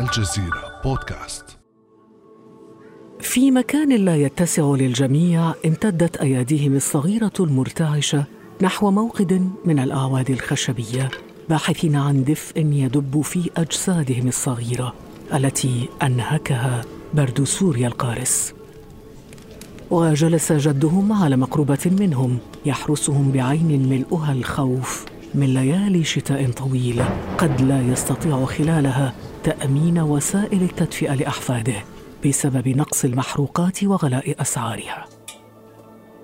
الجزيرة بودكاست. في مكان لا يتسع للجميع امتدت أياديهم الصغيرة المرتعشة نحو موقد من الأعواد الخشبية باحثين عن دفء يدب في أجسادهم الصغيرة التي أنهكها برد سوريا القارس. وجلس جدهم على مقربة منهم يحرسهم بعين ملؤها الخوف. من ليالي شتاء طويل قد لا يستطيع خلالها تأمين وسائل التدفئة لأحفاده بسبب نقص المحروقات وغلاء أسعارها.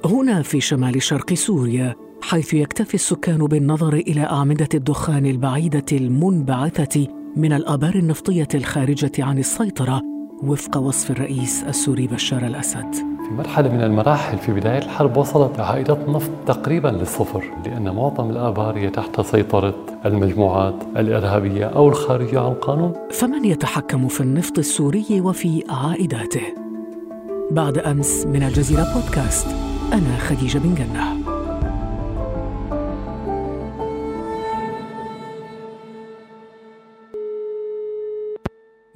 هنا في شمال شرق سوريا حيث يكتفي السكان بالنظر إلى أعمدة الدخان البعيدة المنبعثة من الأبار النفطية الخارجة عن السيطرة وفق وصف الرئيس السوري بشار الأسد. في مرحلة من المراحل في بداية الحرب وصلت عائدات النفط تقريبا للصفر لأن معظم الآبار هي تحت سيطرة المجموعات الإرهابية أو الخارجية عن القانون. فمن يتحكم في النفط السوري وفي عائداته؟ بعد أمس من الجزيرة بودكاست أنا خديجة بن جنة.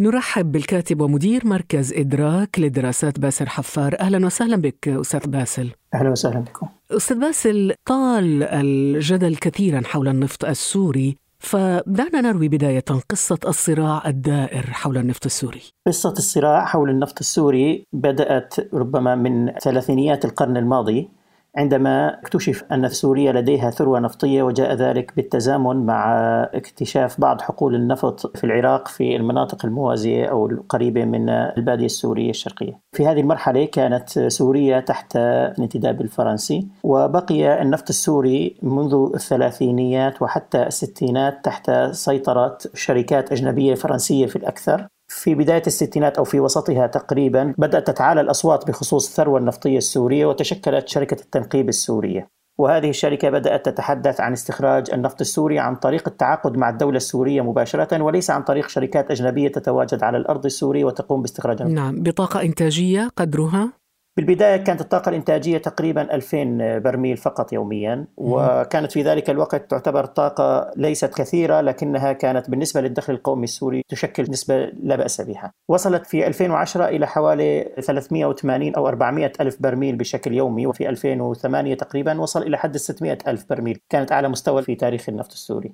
نرحب بالكاتب ومدير مركز إدراك للدراسات باسل حفار. أهلا وسهلا بك أستاذ باسل. أهلا وسهلا بكم. أستاذ باسل طال الجدل كثيرا حول النفط السوري فدعنا نروي بداية قصة الصراع الدائر حول النفط السوري. قصة الصراع حول النفط السوري بدأت ربما من ثلاثينيات القرن الماضي عندما اكتشف أن سوريا لديها ثروة نفطية وجاء ذلك بالتزامن مع اكتشاف بعض حقول النفط في العراق في المناطق الموازية أو القريبة من البادية السورية الشرقية. في هذه المرحلة كانت سوريا تحت الانتداب الفرنسي وبقي النفط السوري منذ الثلاثينيات وحتى الستينات تحت سيطرة شركات أجنبية فرنسية في الأكثر. في بداية الستينات أو في وسطها تقريبا بدأت تتعالى الأصوات بخصوص الثروة النفطية السورية وتشكلت شركة التنقيب السورية. وهذه الشركة بدأت تتحدث عن استخراج النفط السوري عن طريق التعاقد مع الدولة السورية مباشرة وليس عن طريق شركات أجنبية تتواجد على الأرض السورية وتقوم باستخراج النفط نعم بطاقة إنتاجية قدرها؟ بالبداية كانت الطاقة الإنتاجية تقريبا 2000 برميل فقط يوميا وكانت في ذلك الوقت تعتبر طاقة ليست كثيرة لكنها كانت بالنسبة للدخل القومي السوري تشكل نسبة لا بأس بها. وصلت في 2010 إلى حوالي 380 أو 400 ألف برميل بشكل يومي وفي 2008 تقريبا وصل إلى حد 600 ألف برميل. كانت أعلى مستوى في تاريخ النفط السوري.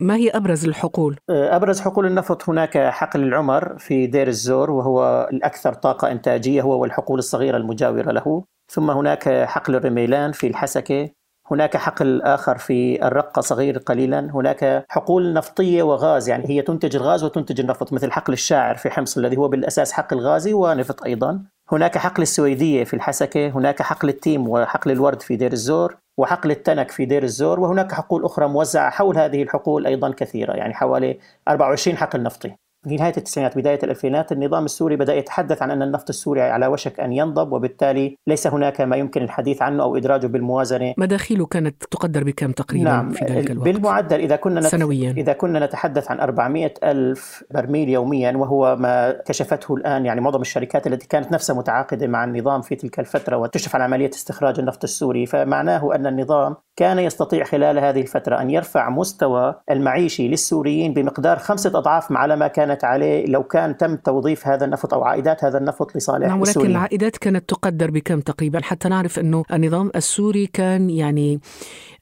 ما هي أبرز الحقول؟ أبرز حقول النفط هناك حقل العمر في دير الزور وهو الأكثر طاقة إنتاجية هو والحقول الصغيرة المجاورة له. ثم هناك حقل الرميلان في الحسكة هناك حقل آخر في الرقة صغير قليلا. هناك حقول نفطية وغاز يعني هي تنتج الغاز وتنتج النفط مثل حقل الشاعر في حمص الذي هو بالأساس حقل غازي ونفط أيضا. هناك حقل السويدية في الحسكة هناك حقل التيم وحقل الورد في دير الزور وحقل التنك في دير الزور. وهناك حقول أخرى موزعة حول هذه الحقول أيضا كثيرة يعني حوالي 24 حقل نفطي. نهاية التسعينات بداية الألفينات النظام السوري بدأ يتحدث عن أن النفط السوري على وشك أن ينضب وبالتالي ليس هناك ما يمكن الحديث عنه أو إدراجه بالموازنة. مداخيله كانت تقدر بكم تقريبا نعم في ذلك الوقت؟ بالمعدل إذا كنا نت... سنويا. إذا كنا نتحدث عن 400 ألف برميل يوميا وهو ما كشفته الآن يعني معظم الشركات التي كانت نفسها متعاقدة مع النظام في تلك الفترة وتشرف على عملية استخراج النفط السوري. فمعناه أن النظام كان يستطيع خلال هذه الفترة أن يرفع مستوى المعيشي للسوريين بمقدار خمسة أضعاف على ما كانت عليه لو كان تم توظيف هذا النفط أو عائدات هذا النفط لصالح نعم ولكن العائدات كانت تقدر بكم تقريبا؟ حتى نعرف أنه النظام السوري كان يعني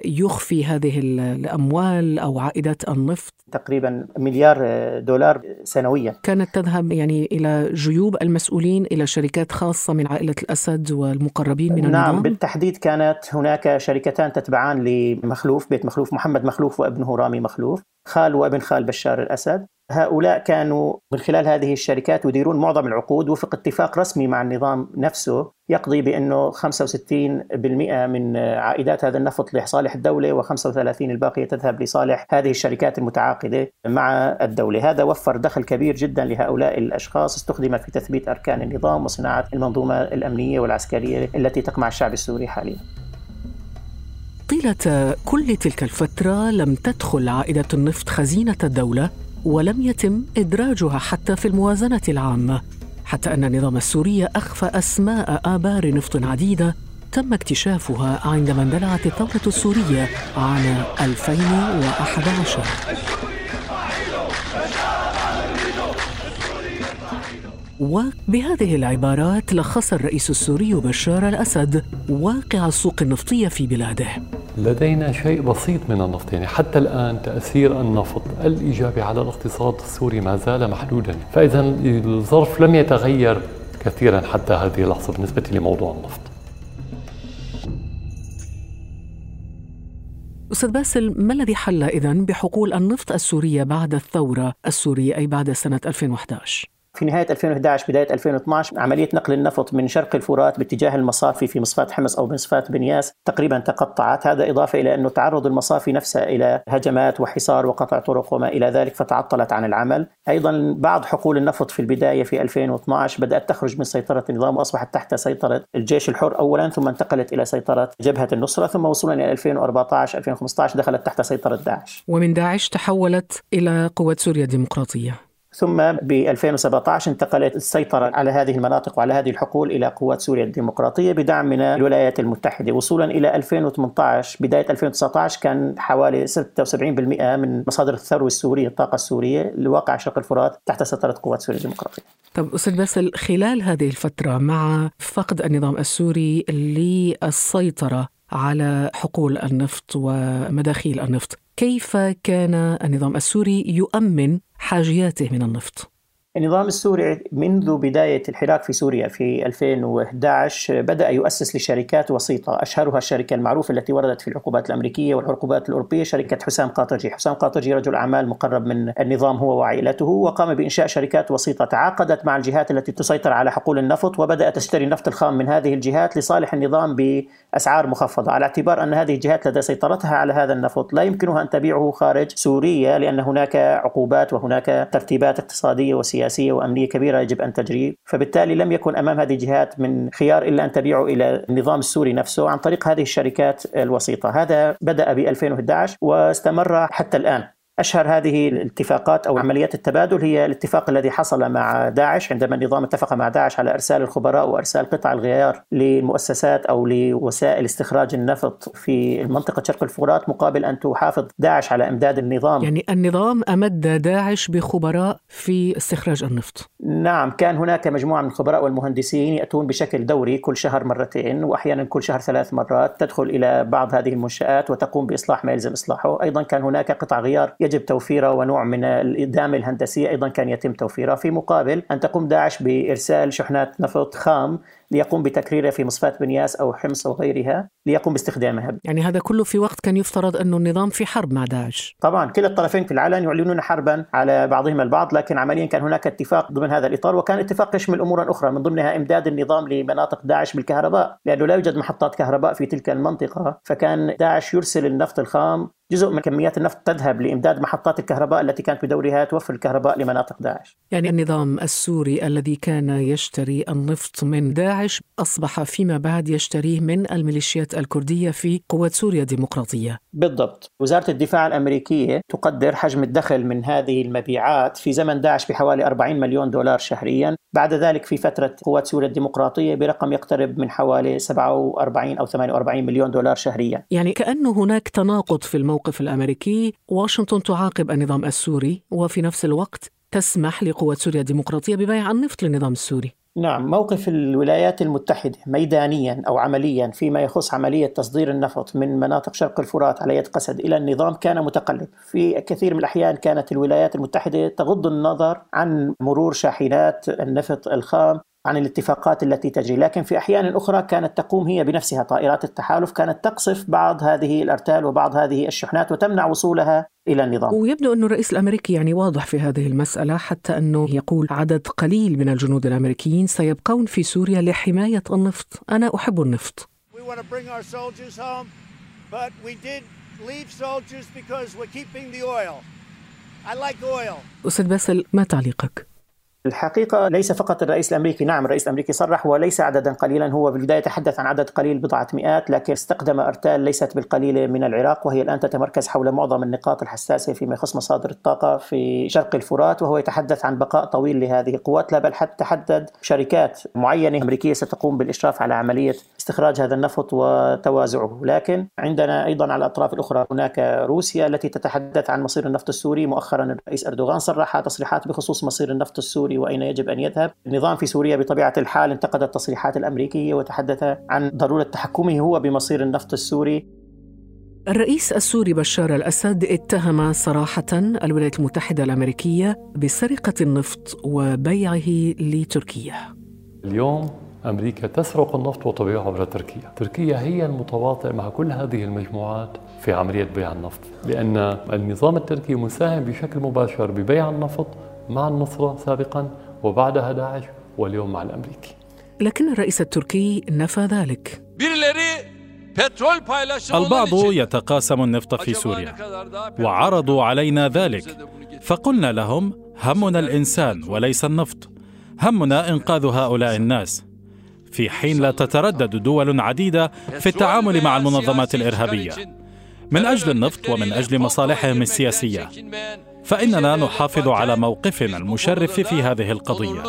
يخفي هذه ال- الأموال أو عائدات النفط. تقريبا مليار دولار سنويا. كانت تذهب يعني إلى جيوب المسؤولين إلى شركات خاصة من عائلة الأسد والمقربين من نعم النظام. بالتحديد كانت هناك شركتان تتبعان لمخلوف بيت مخلوف محمد مخلوف وابنه رامي مخلوف خال وابن خال بشار الأسد. هؤلاء كانوا من خلال هذه الشركات يديرون معظم العقود وفق اتفاق رسمي مع النظام نفسه يقضي بأنه 65% من عائدات هذا النفط لصالح الدولة و35 الباقية تذهب لصالح هذه الشركات المتعاقدة مع الدولة. هذا وفر دخل كبير جدا لهؤلاء الأشخاص استخدم في تثبيت أركان النظام وصناعة المنظومة الأمنية والعسكرية التي تقمع الشعب السوري حاليا. طيلة كل تلك الفترة لم تدخل عائدة النفط خزينة الدولة ولم يتم إدراجها حتى في الموازنة العامة حتى أن النظام السوري أخفى أسماء آبار نفط عديدة تم اكتشافها عندما اندلعت الثورة السورية عام 2011 وبهذه العبارات لخص الرئيس السوري بشار الأسد واقع السوق النفطية في بلاده. لدينا شيء بسيط من النفط يعني حتى الآن تأثير النفط الإيجابي على الاقتصاد السوري ما زال محدودا، فاذا الظرف لم يتغير كثيرا حتى هذه اللحظة بالنسبة لموضوع النفط. أستاذ باسل ما الذي حل إذن بحقول النفط السورية بعد الثورة السورية أي بعد سنة 2011؟ في نهاية 2011 بداية 2012 عملية نقل النفط من شرق الفرات باتجاه المصافي في مصفاة حمص أو مصفاة بنياس تقريبا تقطعت. هذا إضافة إلى أنه تعرض المصافي نفسها إلى هجمات وحصار وقطع طرق وما إلى ذلك فتعطلت عن العمل. أيضا بعض حقول النفط في البداية في 2012 بدأت تخرج من سيطرة النظام وأصبحت تحت سيطرة الجيش الحر أولا ثم انتقلت إلى سيطرة جبهة النصرة ثم وصولا إلى 2014 2015 دخلت تحت سيطرة داعش. ومن داعش تحولت إلى قوة سوريا الديمقراطية. ثم ب 2017 انتقلت السيطرة على هذه المناطق وعلى هذه الحقول إلى قوات سوريا الديمقراطية بدعم من الولايات المتحدة. وصولا إلى 2018 بداية 2019 كان حوالي 76% من مصادر الثروة السورية الطاقة السورية لواقع شرق الفرات تحت سيطرة قوات سوريا الديمقراطية. طب أستاذ باسل خلال هذه الفترة مع فقد النظام السوري للسيطرة على حقول النفط ومداخيل النفط كيف كان النظام السوري يؤمن حاجياته من النفط. النظام السوري منذ بداية الحراك في سوريا في 2011 بدأ يؤسس لشركات وسيطة. أشهرها الشركة المعروفة التي وردت في العقوبات الأمريكية والعقوبات الأوروبية شركة حسام قاطجي. حسام قاطجي رجل أعمال مقرب من النظام هو وعائلته. وقام بإنشاء شركات وسيطة. تعاقدت مع الجهات التي تسيطر على حقول النفط وبدأت تشتري النفط الخام من هذه الجهات لصالح النظام بأسعار مخفضة. على اعتبار أن هذه الجهات لدى سيطرتها على هذا النفط لا يمكنها أن تبيعه خارج سوريا لأن هناك عقوبات وهناك ترتيبات اقتصادية وسياسية سياسية وأمنية كبيرة يجب أن تجري، فبالتالي لم يكن أمام هذه الجهات من خيار إلا أن تبيعه إلى النظام السوري نفسه عن طريق هذه الشركات الوسيطة، هذا بدأ ب 2011 واستمر حتى الآن. أشهر هذه الاتفاقات أو عمليات التبادل هي الاتفاق الذي حصل مع داعش عندما النظام اتفق مع داعش على إرسال الخبراء وإرسال قطع الغيار لمؤسسات أو لوسائل استخراج النفط في منطقة شرق الفرات مقابل أن تحافظ داعش على إمداد النظام. يعني النظام أمد داعش بخبراء في استخراج النفط. نعم كان هناك مجموعة من الخبراء والمهندسين يأتون بشكل دوري كل شهر مرتين وأحيانا كل شهر ثلاث مرات تدخل إلى بعض هذه المنشآت وتقوم بإصلاح ما يلزم إصلاحه. أيضا كان هناك قطع غيار يجب توفيرها ونوع من الإدامة الهندسية أيضا كان يتم توفيرها في مقابل أن تقوم داعش بإرسال شحنات نفط خام ليقوم بتكريرها في مصفاة بنياس أو حمص أو غيرها ليقوم باستخدامها. يعني هذا كله في وقت كان يفترض أنه النظام في حرب مع داعش. طبعا كلا الطرفين في العلن يعلنون حربا على بعضهم البعض لكن عمليا كان هناك اتفاق ضمن هذا الإطار وكان اتفاق يشمل أمورا أخرى من ضمنها إمداد النظام لمناطق داعش بالكهرباء لأنه لا يوجد محطات كهرباء في تلك المنطقة فكان داعش يرسل النفط الخام جزء من كميات النفط تذهب لإمداد محطات الكهرباء التي كانت بدورها توفر الكهرباء لمناطق داعش. يعني النظام السوري الذي كان يشتري النفط من داعش أصبح فيما بعد يشتريه من الميليشيات الكردية في قوات سوريا الديمقراطية. بالضبط. وزارة الدفاع الأمريكية تقدر حجم الدخل من هذه المبيعات في زمن داعش بحوالي 40 مليون دولار شهريا بعد ذلك في فترة قوات سوريا الديمقراطية برقم يقترب من حوالي 47 أو 48 مليون دولار شهريا. يعني كأنه هناك تناقض في الموقف الأمريكي. واشنطن تعاقب النظام السوري وفي نفس الوقت تسمح لقوات سوريا الديمقراطية ببيع النفط للنظام السوري. نعم موقف الولايات المتحدة ميدانيا أو عمليا فيما يخص عملية تصدير النفط من مناطق شرق الفرات على يد قسد إلى النظام كان متقلب. في كثير من الأحيان كانت الولايات المتحدة تغض النظر عن مرور شاحنات النفط الخام عن الاتفاقات التي تجري. لكن في أحيان أخرى كانت تقوم هي بنفسها. طائرات التحالف كانت تقصف بعض هذه الأرتال وبعض هذه الشحنات وتمنع وصولها إلى النظام. ويبدو أن الرئيس الأمريكي يعني واضح في هذه المسألة حتى أنه يقول عدد قليل من الجنود الأمريكيين سيبقون في سوريا لحماية النفط. أنا أحب النفط. أستاذ باسل ما تعليقك؟ الحقيقة ليس فقط الرئيس الأمريكي نعم الرئيس الأمريكي صرح وليس عددا قليلا هو بالبداية تحدث عن عدد قليل بضعة مئات لكن استخدم أرتال ليست بالقليلة من العراق وهي الآن تتمركز حول معظم النقاط الحساسة فيما يخص مصادر الطاقة في شرق الفرات وهو يتحدث عن بقاء طويل لهذه القوات. لا بل حتى تحدد شركات معينة أمريكية ستقوم بالإشراف على عملية استخراج هذا النفط وتوازعه. لكن عندنا أيضا على الأطراف الأخرى هناك روسيا التي تتحدث عن مصير النفط السوري. مؤخرا الرئيس أردوغان صرح تصريحات بخصوص مصير النفط السوري وأين يجب أن يذهب. النظام في سوريا بطبيعة الحال انتقد التصريحات الأمريكية وتحدث عن ضرورة تحكمه هو بمصير النفط السوري. الرئيس السوري بشار الأسد اتهم صراحة الولايات المتحدة الأمريكية بسرقة النفط وبيعه لتركيا. اليوم أمريكا تسرق النفط وتبيعه عبر تركيا، تركيا هي المتواطئ مع كل هذه المجموعات في عملية بيع النفط، لأن النظام التركي مساهم بشكل مباشر ببيع النفط مع النصرة سابقا وبعدها داعش واليوم مع الأمريكي. لكن الرئيس التركي نفى ذلك. البعض يتقاسم النفط في سوريا وعرضوا علينا ذلك فقلنا لهم همنا الإنسان وليس النفط همنا إنقاذ هؤلاء الناس في حين لا تتردد دول عديدة في التعامل مع المنظمات الإرهابية. من أجل النفط ومن أجل مصالحهم السياسية. فإننا نحافظ على موقفنا المشرف في هذه القضية.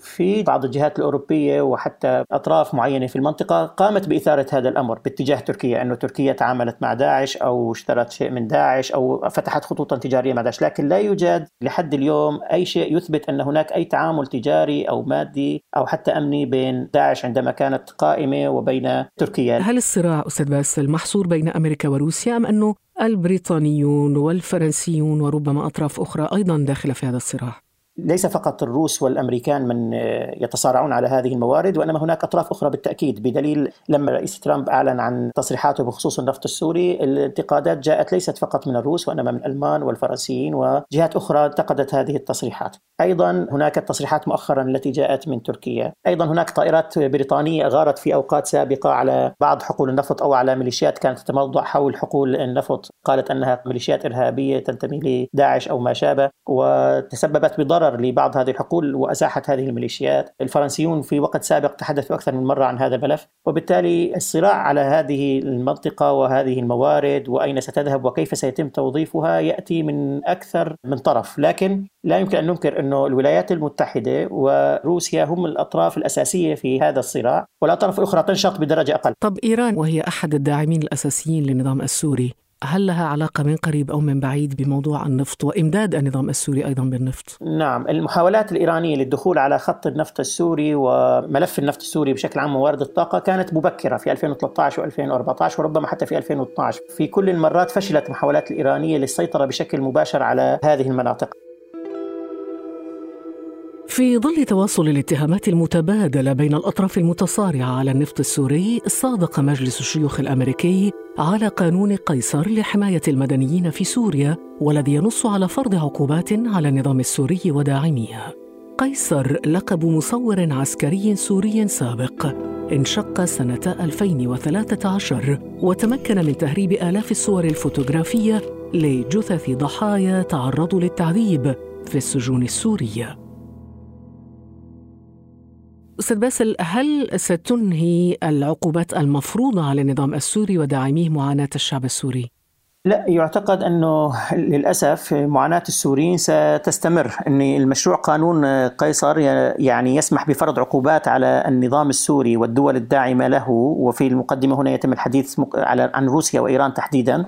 في بعض الجهات الأوروبية وحتى أطراف معينة في المنطقة قامت بإثارة هذا الأمر باتجاه تركيا أنه تركيا تعاملت مع داعش أو اشترت شيء من داعش أو فتحت خطوطا تجارية مع داعش لكن لا يوجد لحد اليوم أي شيء يثبت أن هناك أي تعامل تجاري أو مادي أو حتى أمني بين داعش عندما كانت قائمة وبين تركيا هل الصراع أستاذ باسل محصور بين أمريكا وروسيا أم أنه البريطانيون والفرنسيون وربما أطراف أخرى أيضا داخلة في هذا الصراع؟ ليس فقط الروس والأمريكان من آه، يتصارعون على هذه الموارد وإنما هناك أطراف أخرى بالتأكيد. بدليل لما الرئيس ترامب أعلن عن تصريحاته بخصوص النفط السوري الانتقادات جاءت ليست فقط من الروس وإنما من الالمان والفرنسيين وجهات أخرى انتقدت هذه التصريحات. أيضا هناك التصريحات مؤخرا التي جاءت من تركيا، أيضا هناك طائرات بريطانية غارت في أوقات سابقة على بعض حقول النفط أو على ميليشيات كانت تتموضع حول حقول النفط، قالت أنها ميليشيات إرهابية تنتمي لداعش أو ما شابه وتسببت بضرر ضرر لبعض هذه الحقول وازاحت هذه الميليشيات، الفرنسيون في وقت سابق تحدثوا أكثر من مرة عن هذا الملف، وبالتالي الصراع على هذه المنطقة وهذه الموارد وأين ستذهب وكيف سيتم توظيفها يأتي من أكثر من طرف، لكن لا يمكن أن ننكر أنه الولايات المتحدة وروسيا هم الأطراف الأساسية في هذا الصراع، والاطراف الاخرى تنشط بدرجة أقل. طب إيران وهي أحد الداعمين الأساسيين للنظام السوري، هل لها علاقة من قريب أو من بعيد بموضوع النفط وإمداد النظام السوري أيضا بالنفط؟ نعم المحاولات الإيرانية للدخول على خط النفط السوري وملف النفط السوري بشكل عام موارد الطاقة كانت مبكرة في 2013 و2014 وربما حتى في 2012 في كل المرات فشلت المحاولات الإيرانية للسيطرة بشكل مباشر على هذه المناطق في ظل تواصل الاتهامات المتبادلة بين الأطراف المتصارعة على النفط السوري، صادق مجلس الشيوخ الأمريكي على قانون قيصر لحماية المدنيين في سوريا، والذي ينص على فرض عقوبات على النظام السوري وداعميه. قيصر لقب مصور عسكري سوري سابق انشق سنة 2013 وتمكن من تهريب آلاف الصور الفوتوغرافية لجثث ضحايا تعرضوا للتعذيب في السجون السورية أستاذ باسل هل ستنهي العقوبات المفروضة على النظام السوري وداعميه معاناة الشعب السوري؟ لا يعتقد أنه للأسف معاناة السوريين ستستمر إن المشروع قانون قيصر يعني يسمح بفرض عقوبات على النظام السوري والدول الداعمة له وفي المقدمة هنا يتم الحديث على عن روسيا وإيران تحديدا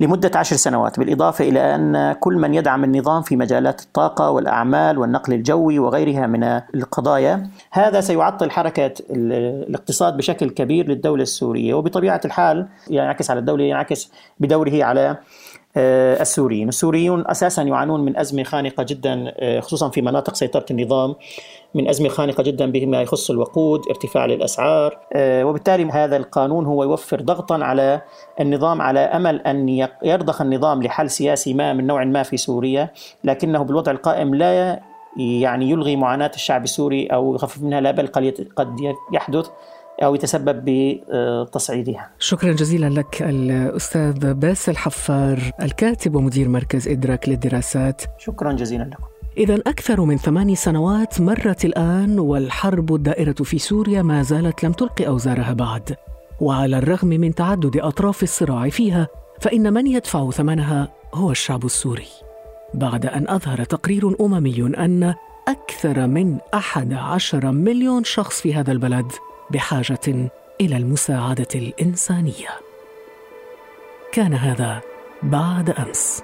لمدة عشر سنوات بالإضافة إلى أن كل من يدعم النظام في مجالات الطاقة والأعمال والنقل الجوي وغيرها من القضايا. هذا سيعطل حركة الاقتصاد بشكل كبير للدولة السورية وبطبيعة الحال ينعكس على الدولة ينعكس بدوره على السوريين. السوريون أساسا يعانون من أزمة خانقة جدا آه، خصوصا في مناطق سيطرة النظام من أزمة خانقة جدا بما يخص الوقود ارتفاع الأسعار آه، وبالتالي هذا القانون هو يوفر ضغطا على النظام على أمل أن يرضخ النظام لحل سياسي ما من نوع ما في سوريا لكنه بالوضع القائم لا يعني يلغي معاناة الشعب السوري أو يخفف منها لا بل قد يحدث أو يتسبب بتصعيدها. شكرا جزيلا لك الأستاذ باسل حفار الكاتب ومدير مركز إدراك للدراسات. شكرا جزيلا لكم. إذا أكثر من ثماني سنوات مرت الآن والحرب الدائرة في سوريا ما زالت لم تلقي أوزارها بعد. وعلى الرغم من تعدد أطراف الصراع فيها فإن من يدفع ثمنها هو الشعب السوري. بعد أن أظهر تقرير أممي أن أكثر من أحد عشر مليون شخص في هذا البلد بحاجة إلى المساعدة الإنسانية. كان هذا بعد أمس.